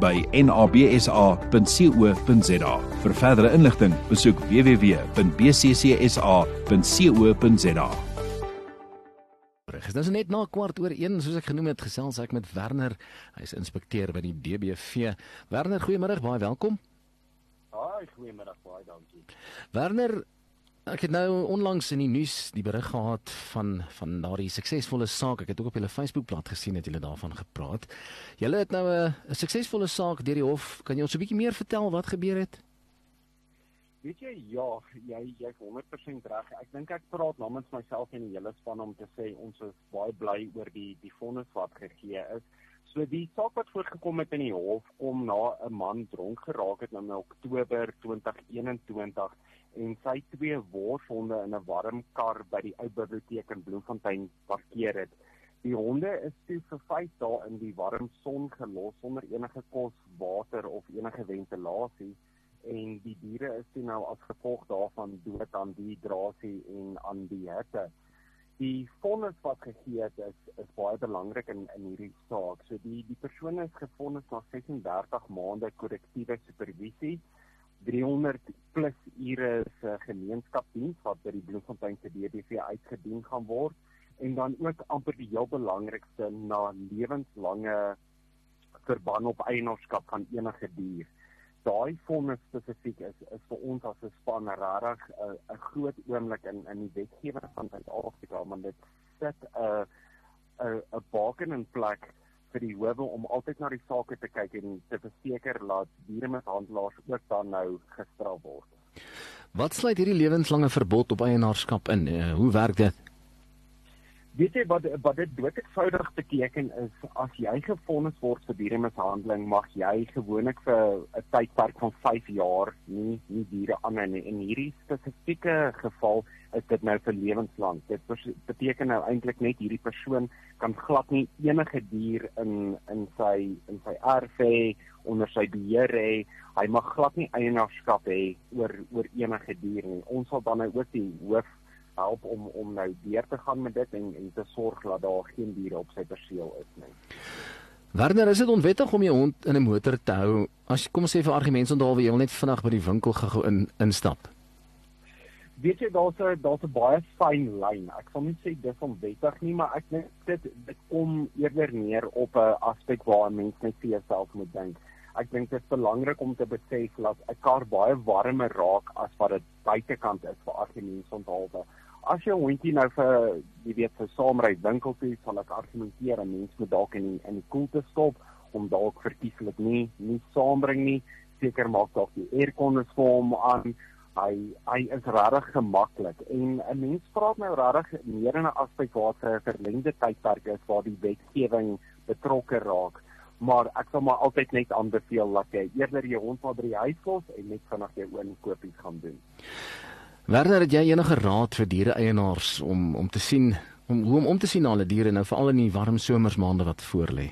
bccsa@nabsa.co.za. Vir verdere inligting, besoek www.bccsa.co.za. Dit is net na kwart oor 1 soos ek genoem het gesels ek met Werner. Hy's inspekteur by die DBV. Werner, goeiemôre, baie welkom. Haai, goeiemôre, baie dankie. Werner, Ek het nou onlangs in die nuus die berig gehad van van daardie suksesvolle saak. Ek het ook op julle Facebookblad gesien dat julle daarvan gepraat. Julle het nou 'n suksesvolle saak deur die hof. Kan jy ons 'n bietjie meer vertel wat gebeur het? Weet jy, ja, jy jy's 100% reg. Ek dink ek praat namens myself en die hele span om te sê ons is baie bly oor die die vonnis wat gegee is. So die saak wat voorgekom het in die hof kom na 'n man dronk geraak het in Oktober 2021 en sy twee worshonde in 'n warm kar by die ou biblioteek in Bloemfontein parkeer het. Die honde is toe vir 5 dae in die warm son gelos sonder enige kos, water of enige ventilasie en die diere is toe nou as gevolg daarvan dood aan dehydrasie en aan die hitte. Die vonnis wat gegee het is is baie belangrik in in hierdie saak. So die die persoon is gefonnis na 36 maande korrektiewe supervisie 300 plus ure se gemeenskapsdiens wat by die Bloemfontein se DBV uitgedien gaan word en dan ook amper die heel belangrikste na lewenslange verband op eienaarskap van enige dier. Daai vonnis spesifiek is is vir ons as 'n span regtig 'n groot oomblik in in die wetgewing van Suid-Afrika, want dit sit 'n 'n 'n baken in plek vir die howe om altyd na die saak te kyk en te verseker dat dieremishandelaars ook dan nou gestraf word. Wat sluit hierdie lewenslange verbod op eienaarskap in? Uh, hoe werk dit? Weet jy wat wat dit dood eenvoudig beteken is as jy gefonnis word vir dieremishandeling mag jy gewoonlik vir 'n tydperk van 5 jaar nie nie diere aan nie. In hierdie spesifieke geval is dit nou vir lewenslank. Dit beteken nou eintlik net hierdie persoon kan glad nie enige dier in in sy in sy erf hê onder sy beheer hê. Hy mag glad nie eienaarskap hê oor oor enige dier nie. Ons sal dan nou ook die hoof help om om nou deur te gaan met dit en en te sorg dat daar geen diere op sy perseel is nie. Werner, is dit onwettig om jou hond in 'n motor te hou? As kom ons sê vir argumentsonderhalwe jy wil net vinnig by die winkel gou in instap weet jy daar's 'n daar's 'n baie fyn lyn. Ek sal nie sê dis onwettig nie, maar ek dink dit dit kom eerder neer op 'n aspek waar 'n mens net vir jouself moet dink. Ek dink dit is belangrik om te besef dat 'n kar baie warmer raak as wat dit buitekant is vir argumente onthaalwe. As jy 'n hondjie nou vir jy weet vir saamry winkel toe, sal ek argumenteer 'n mens moet dalk in die, in die koelte stop om dalk verkieslik nie nie saambring nie. Seker maak dalk die aircon is vir hom aan hy hy is regtig gemaklik en 'n mens praat nou regtig meer in 'n aspek waar 'n verlengde tydperk is waar die wetgewing betrokke raak maar ek sal maar altyd net aanbeveel dat jy eerder jou hond maar by die huis los en net vinnig jou oorkopies gaan doen. Werner, het jy enige raad vir diere eienaars om om te sien om hoe om om te sien na hulle diere nou veral in die warm somersmaande wat voorlê?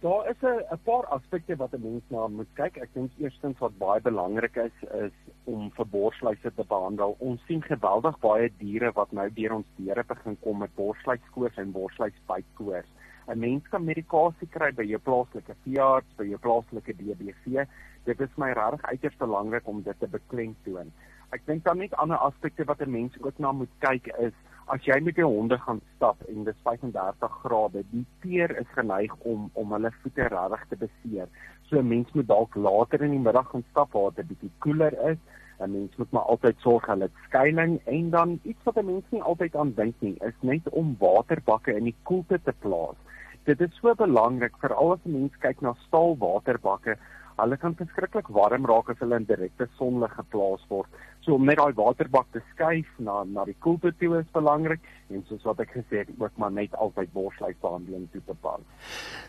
Daar is 'n paar aspekte wat 'n mens na moet kyk. Ek dink eerstens wat baie belangrik is is om vir borsluise te behandel. Ons sien geweldig baie diere wat nou deur ons deure begin kom met borsluiskoors en borsluisbytkoors. 'n Mens kan medikasie kry by jou plaaslike veearts, by jou plaaslike DBV. Dit is my regtig uiters belangrik om dit te beklemtoon. Ek dink dan net ander aspekte wat 'n mens ook na moet kyk is as jy met jou honde gaan stap en dit is 35 grade, die peer is geneig om om hulle voete regtig te beseer. So 'n mens moet dalk later in die middag gaan stap waar dit bietjie koeler is. 'n Mens moet maar altyd sorg hulle het skuilings en dan iets wat 'n mens nie altyd aan dink nie, is net om waterbakke in die koelte te plaas. Dit is so belangrik veral as 'n mens kyk na staalwaterbakke Hulle kan verskriklik warm raak as hulle in direkte sonlig geplaas word. So om net daai waterbak te skuif na na die koelte toe is belangrik en soos wat ek gesê het, ook maar net altyd borslyfbehandeling toe te pas.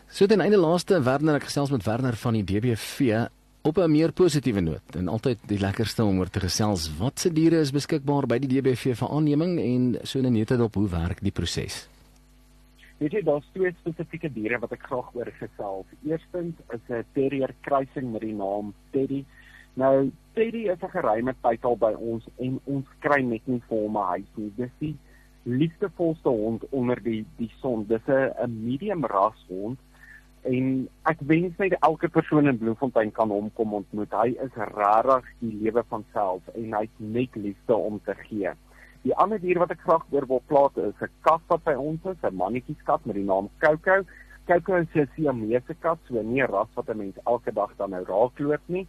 So ten einde laaste Werner ek gesels met Werner van die DBV op 'n meer positiewe noot en altyd die lekkerste om oor te gesels watse diere is beskikbaar by die DBV vir aanneming en so 'n netedop hoe werk die proses. Weet jy daar's twee spesifieke diere wat ek graag oor gesels. Eerstens is 'n terrier kruising met die naam Teddy. Nou Teddy is 'n geruime tydal by ons en ons kry net nie vir hom 'n huis nie. Dis die liefdevolste hond onder die die son. Dis 'n medium ras hond en ek wens net elke persoon in Bloemfontein kan hom kom ontmoet. Hy is regtig die lewe van self en hy's net liefde om te gee. Die ander dier wat ek graag oor wil praat is 'n kat wat by ons is, 'n mannetjieskat met die naam Coco. Coco is 'n Siamese kat, so nie 'n ras wat 'n mens elke dag dan nou raakloop nie.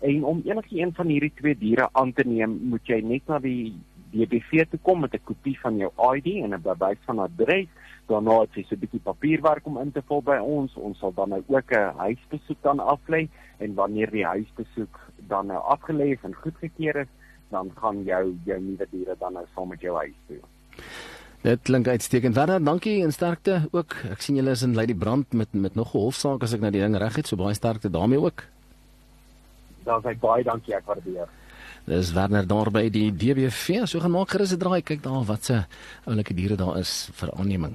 En om enige een van hierdie twee diere aan te neem, moet jy net na die DBV toe kom met 'n kopie van jou ID en 'n bewys van adres. Daarna het jy so 'n bietjie papierwerk om in te vul by ons. Ons sal dan nou ook 'n huisbesoek dan aflê en wanneer die huisbesoek dan nou afgelê en goedgekeur is, dan gaan jou jou nuwe diere dan nou saam met jou huis toe. Dit klink uitstekend. Werner, dankie en sterkte ook. Ek sien julle is in Lady Brand met met nog 'n hofsaak as ek nou die ding reg het, so baie sterkte daarmee ook. Dan sê baie dankie ek waardeer. Dis Werner daar by die DBV. So gaan maak gerus 'n draai kyk daar wat se oulike diere daar is vir aanneming.